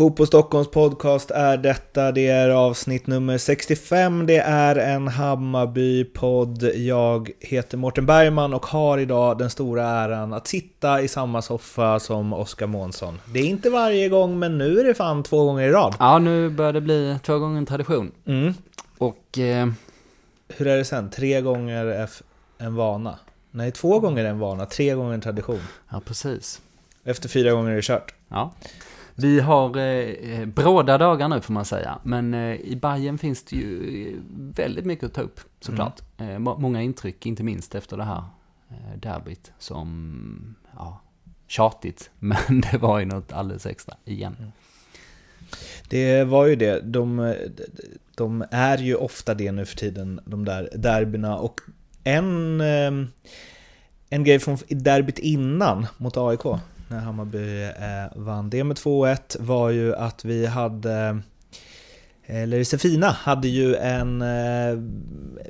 Fotboll Stockholms podcast är detta. Det är avsnitt nummer 65. Det är en Hammarby-podd. Jag heter Mårten Bergman och har idag den stora äran att sitta i samma soffa som Oskar Månsson. Det är inte varje gång, men nu är det fan två gånger i rad. Ja, nu börjar det bli två gånger en tradition. Mm. Och eh, Hur är det sen? Tre gånger en vana? Nej, två gånger en vana, tre gånger en tradition. ja, precis. Efter fyra gånger är det kört. Ja. Vi har eh, bråda dagar nu får man säga, men eh, i Bayern finns det ju eh, väldigt mycket att ta upp såklart. Eh, må- många intryck, inte minst efter det här eh, derbyt som, ja, tjatigt, men det var ju något alldeles extra igen. Det var ju det. De, de är ju ofta det nu för tiden, de där derbyna. Och en, eh, en grej från derbyt innan mot AIK, när Hammarby eh, vann det med 2-1, var ju att vi hade eh, eller Sefina hade ju en eh,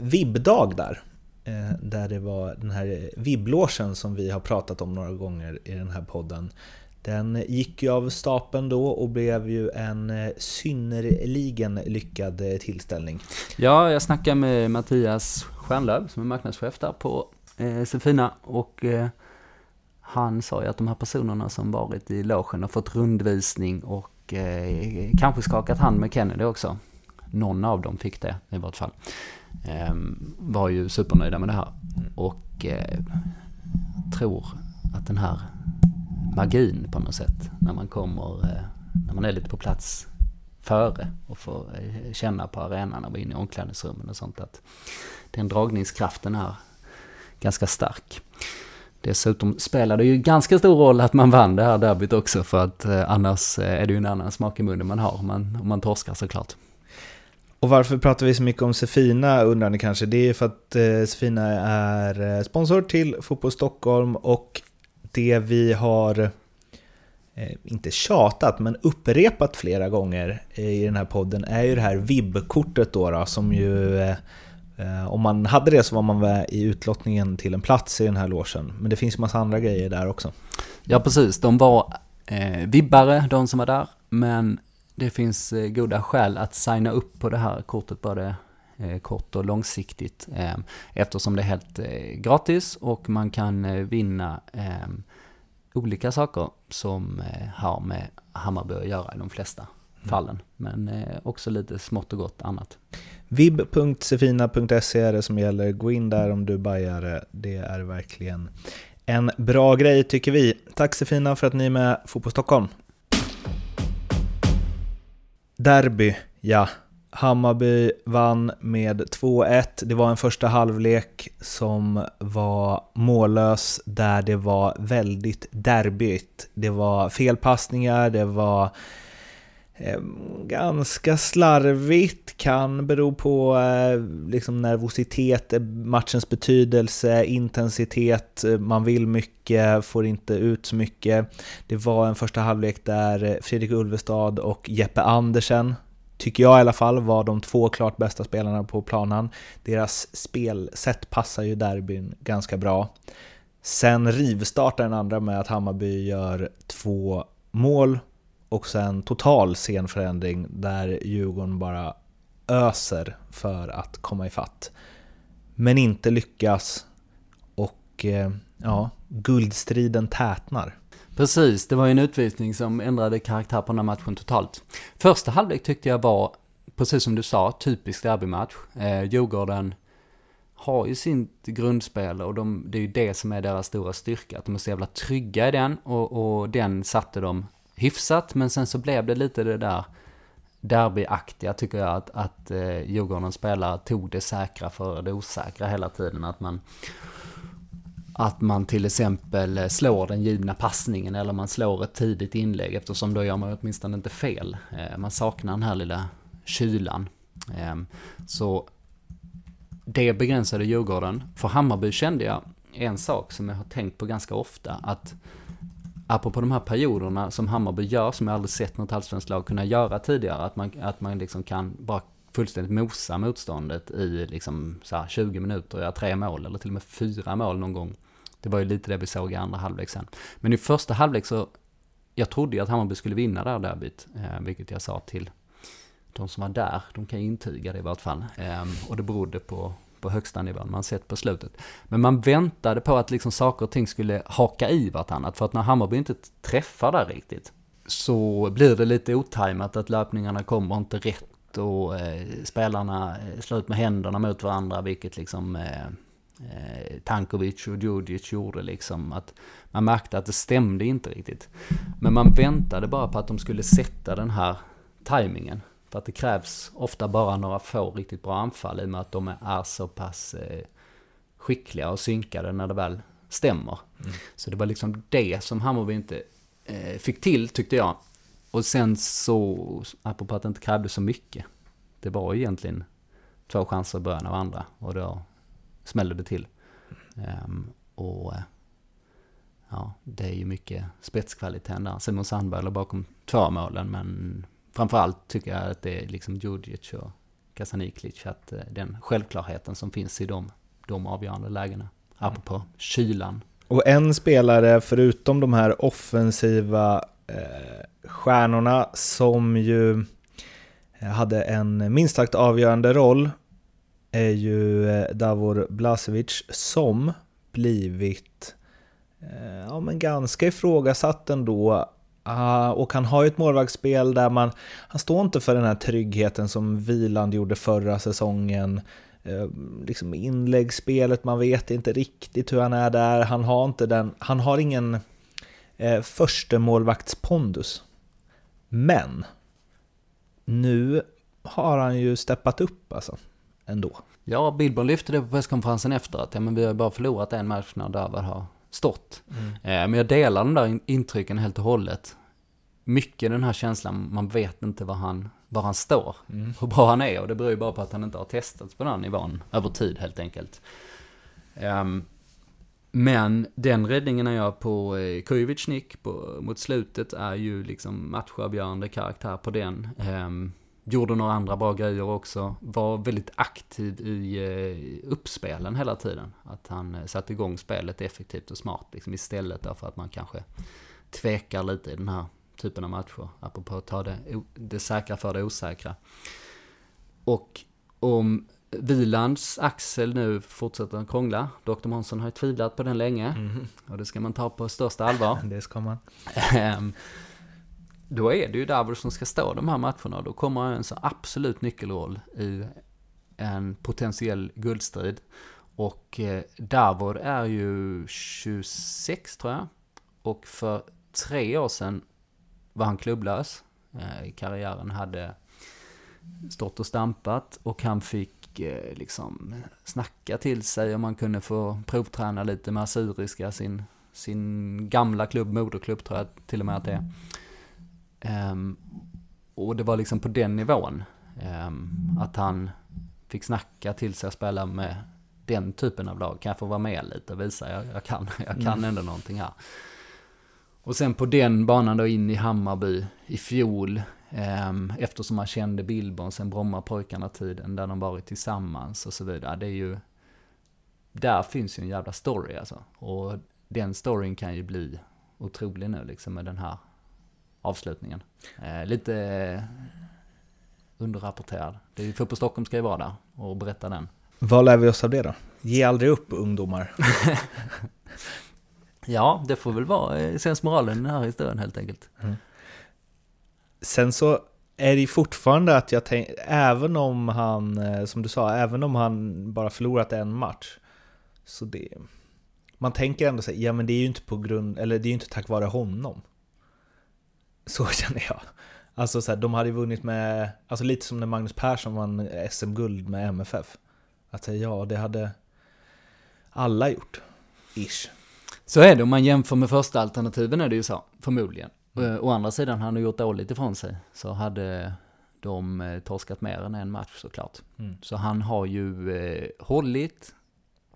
vibbdag där. Eh, där det var den här vibblåsen som vi har pratat om några gånger i den här podden. Den gick ju av stapeln då och blev ju en eh, synnerligen lyckad eh, tillställning. Ja, jag snackade med Mattias Stjärnlöv som är marknadschef där på eh, Sefina och eh, han sa ju att de här personerna som varit i logen har fått rundvisning och eh, kanske skakat hand med Kennedy också. Någon av dem fick det i vart fall. Eh, var ju supernöjda med det här och eh, tror att den här magin på något sätt när man kommer, eh, när man är lite på plats före och får eh, känna på arenan och vara inne i omklädningsrummen och sånt att den dragningskraften är ganska stark. Dessutom spelar det ju ganska stor roll att man vann det här derbyt också för att eh, annars eh, är det ju en annan smak i munnen man har om man, om man torskar såklart. Och varför pratar vi så mycket om Sefina undrar ni kanske? Det är för att eh, Sefina är sponsor till Fotboll Stockholm och det vi har inte tjatat, men upprepat flera gånger i den här podden är ju det här VIB-kortet då, då som ju Eh, om man hade det så var man med i utlottningen till en plats i den här logen. Men det finns ju massa andra grejer där också. Ja precis, de var eh, vibbare de som var där men det finns eh, goda skäl att signa upp på det här kortet både eh, kort och långsiktigt eh, eftersom det är helt eh, gratis och man kan eh, vinna eh, olika saker som eh, har med Hammarby att göra i de flesta fallen. Men eh, också lite smått och gott annat. vib.sefina.se är det som gäller. Gå in där om du är bajare. Det är verkligen en bra grej tycker vi. Tack Sefina för att ni är med Fotboll Stockholm. Derby, ja. Hammarby vann med 2-1. Det var en första halvlek som var mållös där det var väldigt derbyt. Det var felpassningar, det var eh, Ehm, ganska slarvigt, kan bero på eh, liksom nervositet, eh, matchens betydelse, intensitet, eh, man vill mycket, får inte ut så mycket. Det var en första halvlek där eh, Fredrik Ulvestad och Jeppe Andersen tycker jag i alla fall, var de två klart bästa spelarna på planen. Deras spelsätt passar ju derbyn ganska bra. Sen rivstartar den andra med att Hammarby gör två mål och sen total scenförändring där Djurgården bara öser för att komma ifatt. Men inte lyckas och eh, ja, guldstriden tätnar. Precis, det var ju en utvisning som ändrade karaktär på den här matchen totalt. Första halvlek tyckte jag var, precis som du sa, typisk derbymatch. Eh, Djurgården har ju sitt grundspel och de, det är ju det som är deras stora styrka. Att de är så jävla trygga i den och, och den satte de hyfsat. Men sen så blev det lite det där derbyaktiga tycker jag att, att eh, Djurgårdens spelare tog det säkra för det osäkra hela tiden. Att man att man till exempel eh, slår den givna passningen eller man slår ett tidigt inlägg eftersom då gör man åtminstone inte fel. Eh, Man saknar den här lilla kylan. Eh, Så det begränsade Djurgården. För Hammarby kände jag en sak som jag har tänkt på ganska ofta. Att apropå de här perioderna som Hammarby gör, som jag aldrig sett något allsvenskt lag kunna göra tidigare. Att man, att man liksom kan bara fullständigt mosa motståndet i liksom så här 20 minuter och göra tre mål eller till och med fyra mål någon gång. Det var ju lite det vi såg i andra halvlek sen. Men i första halvlek så jag trodde ju att Hammarby skulle vinna det här derbyt, eh, vilket jag sa till de som var där, de kan intyga det i vart fall. Eh, och det berodde på, på högsta nivån man sett på slutet. Men man väntade på att liksom saker och ting skulle haka i vartannat, för att när Hammarby inte träffar där riktigt, så blir det lite otajmat att löpningarna kommer inte rätt och eh, spelarna eh, slår ut med händerna mot varandra, vilket liksom eh, eh, Tankovic och Djurdjic gjorde liksom. Att man märkte att det stämde inte riktigt. Men man väntade bara på att de skulle sätta den här tajmingen. För att det krävs ofta bara några få riktigt bra anfall i och med att de är så pass eh, skickliga och synkade när det väl stämmer. Mm. Så det var liksom det som Hammarby inte eh, fick till tyckte jag. Och sen så, apropå att det inte krävde så mycket. Det var egentligen två chanser i början av andra och då smällde det till. Um, och ja, det är ju mycket spetskvaliteten där. Simon Sandberg låg bakom två målen, men framförallt tycker jag att det är liksom Djurdjic och Kasaniklic, att eh, den självklarheten som finns i de, de avgörande lägena. Apropå mm. kylan. Och en spelare, förutom de här offensiva eh, stjärnorna, som ju eh, hade en minst sagt avgörande roll är ju eh, Davor Blasevic som blivit eh, ja, men ganska ifrågasatt ändå. Uh, och han har ju ett målvaktsspel där man, han står inte för den här tryggheten som Viland gjorde förra säsongen. Uh, liksom inläggsspelet, man vet inte riktigt hur han är där. Han har inte den, han har ingen eh, uh, förstemålvaktspondus. Men nu har han ju steppat upp alltså ändå. Ja, Billborn lyfte det på presskonferensen efter att ja, men vi har bara förlorat en match när Davar har stått. Mm. Eh, men jag delar de där intrycken helt och hållet. Mycket den här känslan, man vet inte var han, var han står, mm. hur bra han är och det beror ju bara på att han inte har testats på den nivån över tid helt enkelt. Um, men den räddningen han gör på eh, Kujovic nick på, mot slutet är ju liksom matchavgörande karaktär på den. Um, Gjorde några andra bra grejer också. Var väldigt aktiv i eh, uppspelen hela tiden. Att han eh, satte igång spelet effektivt och smart. Liksom istället för att man kanske tvekar lite i den här typen av matcher. Apropå att ta det, det säkra för det osäkra. Och om Vilands axel nu fortsätter att krångla. Dr. Månsson har ju tvivlat på den länge. Mm. Och det ska man ta på största allvar. det ska man. Då är det ju Davos som ska stå de här matcherna. Då kommer han en så absolut nyckelroll i en potentiell guldstrid. Och eh, Davor är ju 26 tror jag. Och för tre år sedan var han klubblös. Eh, karriären hade stått och stampat och han fick eh, liksom snacka till sig om man kunde få provträna lite med Assyriska, sin, sin gamla klubb, moderklubb tror jag till och med att det är. Um, och det var liksom på den nivån. Um, att han fick snacka till sig att spela med den typen av lag. Kan jag få vara med lite och visa, jag, jag kan, jag kan mm. ändå någonting här. Och sen på den banan då in i Hammarby i fjol. Um, eftersom man kände Billborn sen Brommapojkarna-tiden där de varit tillsammans och så vidare. Det är ju... Där finns ju en jävla story alltså. Och den storyn kan ju bli otrolig nu liksom med den här avslutningen. Eh, lite eh, underrapporterad. Det är Fotboll Stockholm ska ju vara där och berätta den. Vad lär vi oss av det då? Ge aldrig upp ungdomar. ja, det får väl vara eh, sensmoralen i den här historien helt enkelt. Mm. Sen så är det fortfarande att jag tänker, även om han, eh, som du sa, även om han bara förlorat en match, så det... Man tänker ändå så ja men det är ju inte på grund, eller det är ju inte tack vare honom. Så känner jag. Alltså så här, de hade ju vunnit med, alltså lite som när Magnus Persson vann SM-guld med MFF. Att säga ja, det hade alla gjort. Ish. Så är det, om man jämför med första alternativen är det ju så, förmodligen. Mm. Å andra sidan, han har gjort dåligt ifrån sig, så hade de eh, torskat mer än en match såklart. Mm. Så han har ju eh, hållit,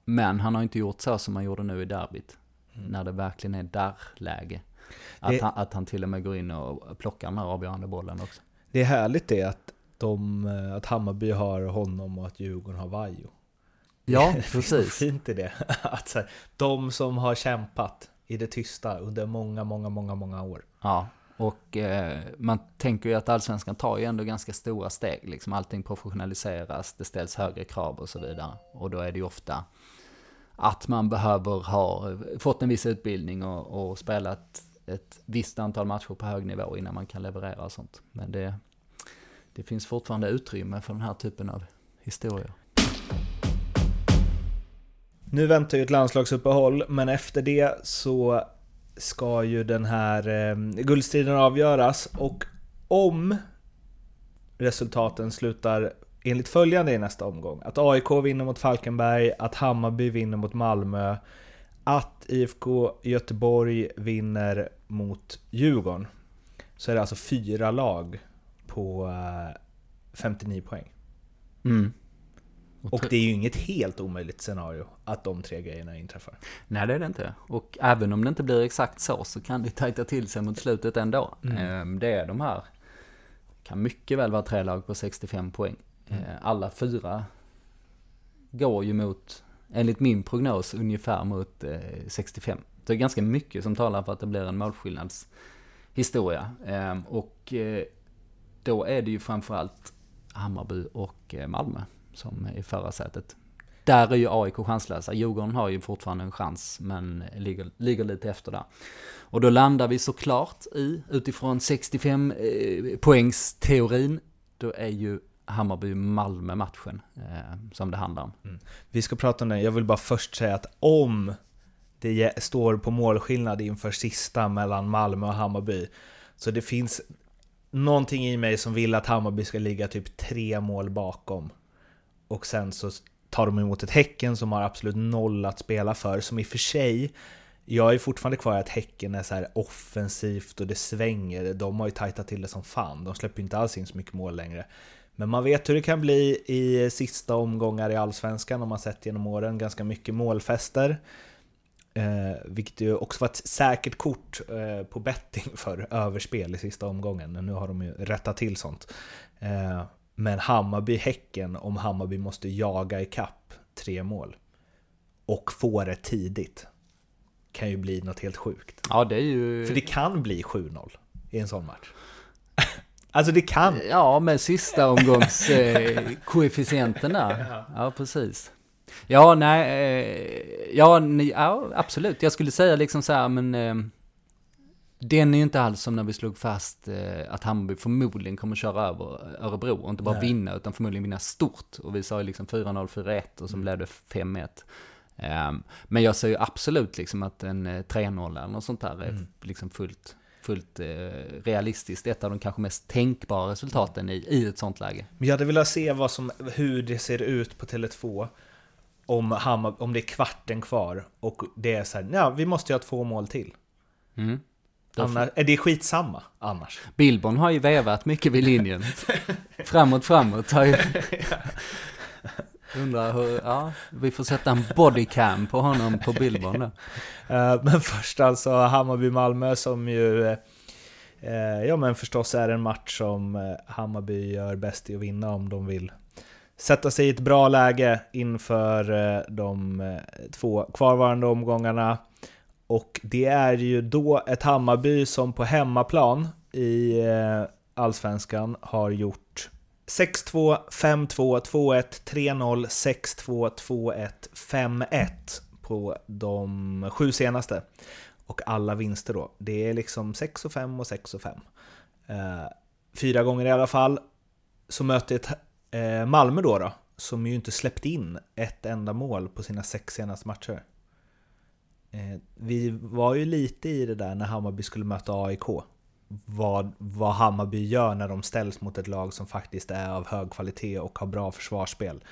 men han har inte gjort så som han gjorde nu i derbyt. Mm. När det verkligen är där-läge. Att, han, att han till och med går in och plockar den här avgörande bollen också. Det är härligt det att, de, att Hammarby har honom och att Djurgården har Vajo. Ja, precis. Det är fint i det. Att så här, de som har kämpat i det tysta under många, många, många, många år. Ja, och eh, man tänker ju att allsvenskan tar ju ändå ganska stora steg. Liksom allting professionaliseras, det ställs högre krav och så vidare. Och då är det ju ofta att man behöver ha fått en viss utbildning och, och spelat ett visst antal matcher på hög nivå innan man kan leverera och sånt. Men det, det finns fortfarande utrymme för den här typen av historier. Nu väntar ju ett landslagsuppehåll, men efter det så ska ju den här eh, guldstriden avgöras och om resultaten slutar enligt följande i nästa omgång. Att AIK vinner mot Falkenberg, att Hammarby vinner mot Malmö, att IFK Göteborg vinner mot Djurgården. Så är det alltså fyra lag på 59 eh, poäng. Mm. Och det är ju inget helt omöjligt scenario att de tre grejerna inträffar. Nej, det är det inte. Och även om det inte blir exakt så, så kan det tajta till sig mot slutet ändå. Mm. Ehm, det är de här, kan mycket väl vara tre lag på 65 poäng. Mm. Ehm, alla fyra går ju mot, enligt min prognos, ungefär mot eh, 65. Det är ganska mycket som talar för att det blir en målskillnadshistoria. Ehm, och eh, då är det ju framförallt Hammarby och eh, Malmö som är i förarsätet. Där är ju AIK chanslösa. Djurgården har ju fortfarande en chans, men ligger, ligger lite efter där. Och då landar vi såklart i, utifrån 65 eh, poängs teorin, då är ju Hammarby-Malmö matchen eh, som det handlar om. Mm. Vi ska prata om det, jag vill bara först säga att om det står på målskillnad inför sista mellan Malmö och Hammarby, så det finns någonting i mig som vill att Hammarby ska ligga typ tre mål bakom och sen så tar de emot ett Häcken som har absolut noll att spela för, som i och för sig jag är fortfarande kvar i att Häcken är så här offensivt och det svänger. De har ju tajtat till det som fan. De släpper inte alls in så mycket mål längre. Men man vet hur det kan bli i sista omgångar i Allsvenskan om man sett genom åren. Ganska mycket målfester. Eh, vilket ju också var ett säkert kort eh, på betting för överspel i sista omgången. Nu har de ju rättat till sånt. Eh, men Hammarby-Häcken, om Hammarby måste jaga i kapp tre mål och få det tidigt, kan ju bli något helt sjukt. Ja, det är ju... För det kan bli 7-0 i en sån match. Alltså det kan. Ja, med sista omgångs eh, koefficienterna. Ja, precis. Ja, nej, eh, ja, ni, ja, absolut. Jag skulle säga liksom så här, men eh, den är ju inte alls som när vi slog fast eh, att Hammarby förmodligen kommer köra över Örebro och inte bara Nej. vinna utan förmodligen vinna stort. Och vi sa ju liksom 4-0, 4-1 och som mm. blev det 5-1. Um, men jag ser ju absolut liksom att en 3-0 eller något sånt där är mm. liksom fullt, fullt eh, realistiskt. Ett av de kanske mest tänkbara resultaten i, i ett sånt läge. Men jag hade velat se vad som, hur det ser ut på Tele2 om, Hammar, om det är kvarten kvar och det är så här, ja vi måste ju ha två mål till. Mm. Annars, är det skitsamma annars? Billborn har ju vevat mycket vid linjen. framåt, framåt. Har ju... Undrar hur, ja, vi får sätta en bodycam på honom på Billborn då. Uh, men först alltså Hammarby-Malmö som ju, eh, ja men förstås är det en match som eh, Hammarby gör bäst i att vinna om de vill sätta sig i ett bra läge inför de två kvarvarande omgångarna. Och det är ju då ett Hammarby som på hemmaplan i Allsvenskan har gjort 6-2, 5-2, 2-1, 3-0, 6-2, 2-1, 5-1 på de sju senaste. Och alla vinster då. Det är liksom 6 5 och 6 5. Eh, fyra gånger i alla fall. Så möter ett eh, Malmö då, då, som ju inte släppt in ett enda mål på sina sex senaste matcher. Eh, vi var ju lite i det där när Hammarby skulle möta AIK. Vad, vad Hammarby gör när de ställs mot ett lag som faktiskt är av hög kvalitet och har bra försvarsspel.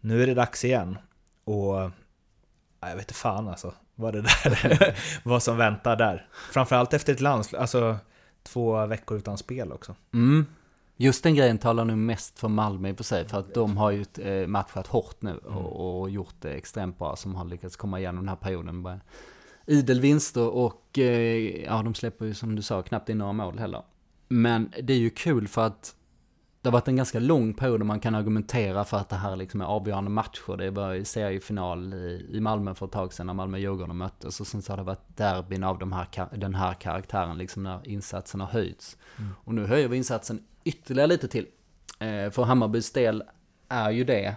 Nu är det dags igen. Och jag vet inte fan alltså vad det där vad som väntar där. Framförallt efter ett landslag, alltså två veckor utan spel också. Mm. Just den grejen talar nu mest för Malmö i och för sig, för att de har ju eh, matchat hårt nu och, mm. och gjort det extremt bra, som har lyckats komma igenom den här perioden. Idel vinster och eh, ja, de släpper ju som du sa knappt in några mål heller. Men det är ju kul för att det har varit en ganska lång period där man kan argumentera för att det här liksom är avgörande matcher. Det var i seriefinal i, i Malmö för ett tag sedan när Malmö och Djurgården möttes. Och sen så har det varit derbyn av de här, den här karaktären, liksom när insatsen har höjts. Mm. Och nu höjer vi insatsen ytterligare lite till. Eh, för Hammarbys del är ju det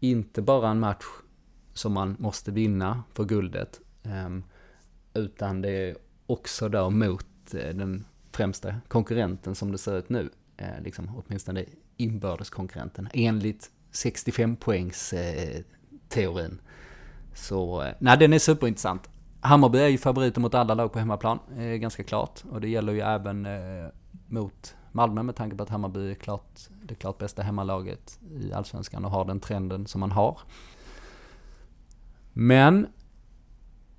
inte bara en match som man måste vinna för guldet. Ehm, utan det är också då mot eh, den främsta konkurrenten som det ser ut nu eh, liksom, åtminstone inbördeskonkurrenten, enligt 65 poängs eh, teorin. Så, nej den är superintressant. Hammarby är ju favoriter mot alla lag på hemmaplan, eh, ganska klart. Och det gäller ju även eh, mot Malmö med tanke på att Hammarby är klart, det klart bästa hemmalaget i Allsvenskan och har den trenden som man har. Men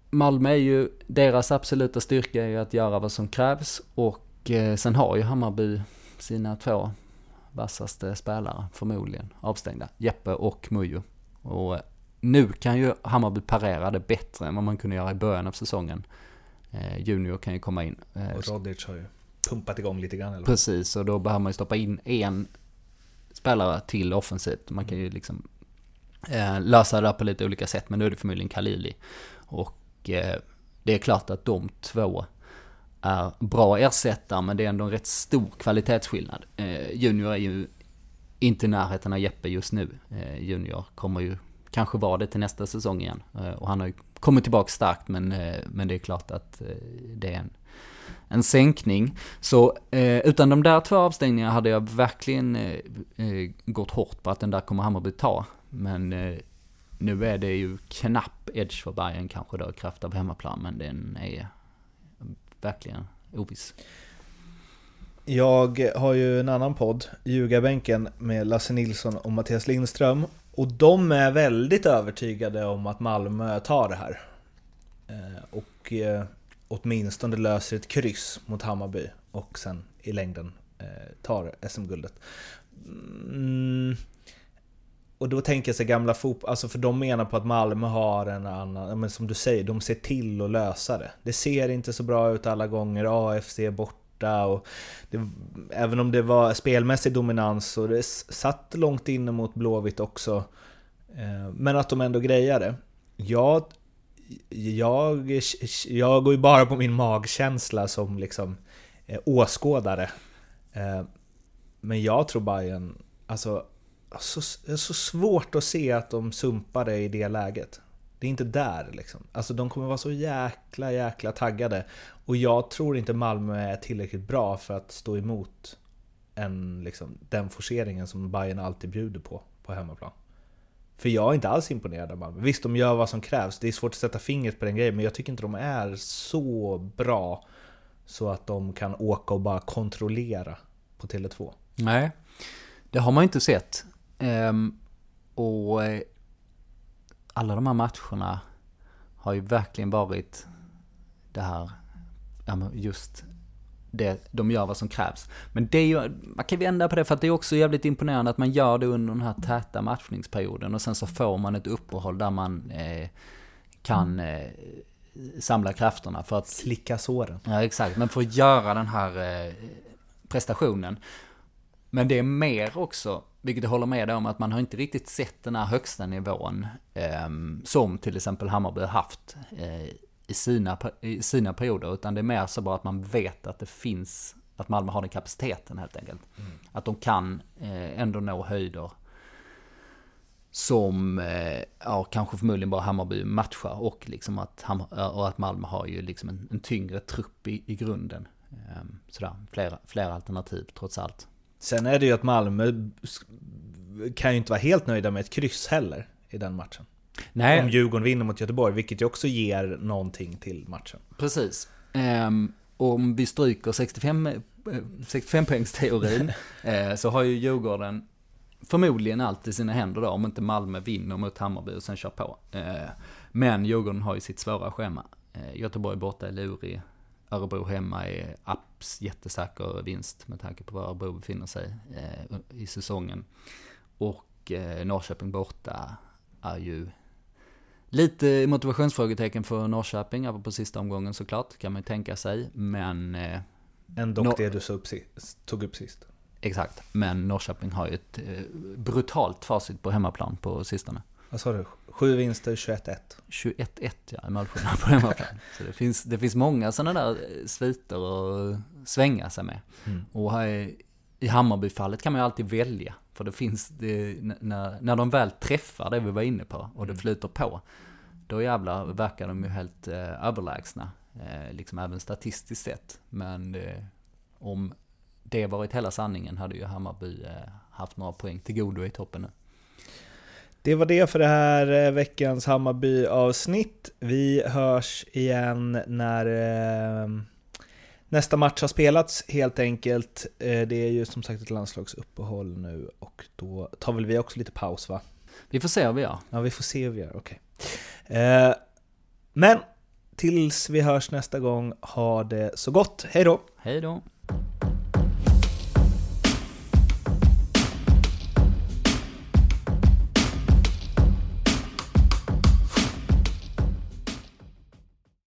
Malmö är ju, deras absoluta styrka är ju att göra vad som krävs och eh, sen har ju Hammarby sina två vassaste spelare, förmodligen avstängda, Jeppe och Mujo. Och nu kan ju Hammarby parera det bättre än vad man kunde göra i början av säsongen. Eh, junior kan ju komma in. Eh, och Rodic har ju pumpat igång lite grann. Eller? Precis, och då behöver man ju stoppa in en spelare till offensivt. Man kan ju liksom eh, lösa det där på lite olika sätt, men nu är det förmodligen Kalili. Och eh, det är klart att de två är bra ersättare, men det är ändå en rätt stor kvalitetsskillnad. Eh, junior är ju inte i närheten av Jeppe just nu. Eh, junior kommer ju kanske vara det till nästa säsong igen. Eh, och han har ju kommit tillbaka starkt, men, eh, men det är klart att eh, det är en, en sänkning. Så eh, utan de där två avstängningarna hade jag verkligen eh, eh, gått hårt på att den där kommer Hammarby ta. Men eh, nu är det ju knapp edge för Bayern kanske då, kraft av hemmaplan, men den är verkligen oviss. Jag har ju en annan podd, Ljugarbänken, med Lasse Nilsson och Mattias Lindström. Och de är väldigt övertygade om att Malmö tar det här. Eh, och eh, åtminstone löser ett kryss mot Hammarby och sen i längden eh, tar SM-guldet. Mm, och då tänker jag sig gamla fotboll, alltså för de menar på att Malmö har en annan, men som du säger, de ser till att lösa det. Det ser inte så bra ut alla gånger, AFC är borta och det, även om det var spelmässig dominans och det satt långt inne mot Blåvitt också. Eh, men att de ändå grejar det. Jag, jag, jag går ju bara på min magkänsla som liksom eh, åskådare. Eh, men jag tror Bayern, alltså så, så svårt att se att de sumpar det i det läget. Det är inte där liksom. Alltså de kommer vara så jäkla, jäkla taggade. Och jag tror inte Malmö är tillräckligt bra för att stå emot en, liksom, den forceringen som Bayern alltid bjuder på, på hemmaplan. För jag är inte alls imponerad av Malmö. Visst, de gör vad som krävs. Det är svårt att sätta fingret på den grejen, men jag tycker inte de är så bra så att de kan åka och bara kontrollera på Tele2. Nej, det har man inte sett. Um, och eh, alla de här matcherna har ju verkligen varit det här, just det, de gör vad som krävs. Men det är ju, man kan vända på det för att det är också jävligt imponerande att man gör det under den här täta matchningsperioden och sen så får man ett uppehåll där man eh, kan eh, samla krafterna för att... Slicka såren. Ja, exakt. Men för att göra den här eh, prestationen. Men det är mer också vilket jag håller med om att man har inte riktigt sett den här högsta nivån eh, som till exempel Hammarby har haft eh, i, sina, i sina perioder. Utan det är mer så bara att man vet att det finns, att Malmö har den kapaciteten helt enkelt. Mm. Att de kan eh, ändå nå höjder som, eh, ja kanske förmodligen bara Hammarby matchar och liksom att, och att Malmö har ju liksom en, en tyngre trupp i, i grunden. Ehm, sådär, flera, flera alternativ trots allt. Sen är det ju att Malmö kan ju inte vara helt nöjda med ett kryss heller i den matchen. Nej. Om Djurgården vinner mot Göteborg, vilket ju också ger någonting till matchen. Precis. Um, om vi stryker 65, 65 poängsteorin så har ju Djurgården förmodligen allt i sina händer då, om inte Malmö vinner mot Hammarby och sen kör på. Uh, men Djurgården har ju sitt svåra schema. Uh, Göteborg borta är lurig, Örebro hemma är apps jättesäker vinst med tanke på var Örebro befinner sig eh, i säsongen. Och eh, Norrköping borta är ju lite motivationsfrågetecken för Norrköping, på sista omgången såklart, kan man ju tänka sig. Men... Eh, Ändå Nor det du upp, tog upp sist. Exakt, men Norrköping har ju ett eh, brutalt facit på hemmaplan på sistone. Vad sa du? Sju vinster, 21-1. 21-1 ja, i målskillnad på hemmaplan. Så det finns, det finns många sådana där eh, sviter att svänga sig med. Mm. Och här i, Hammarby-fallet kan man ju alltid välja. För det finns, det, när, när de väl träffar det vi var inne på och det Mm. flyter på, då jävlar verkar de ju helt eh, överlägsna. Eh, liksom även statistiskt sett. Men eh, om det varit hela sanningen hade ju Hammarby eh, haft några poäng till godo i toppen nu. Det var det för det här eh, veckans Hammarby-avsnitt. Vi hörs igen när eh, nästa match har spelats helt enkelt. Eh, det är ju som sagt ett landslagsuppehåll nu och då tar väl vi också lite paus va? Vi får se hur vi gör. Ja, vi får se hur vi gör, okej. Eh, men tills vi hörs nästa gång, ha det så gott. Hej då! Hej då!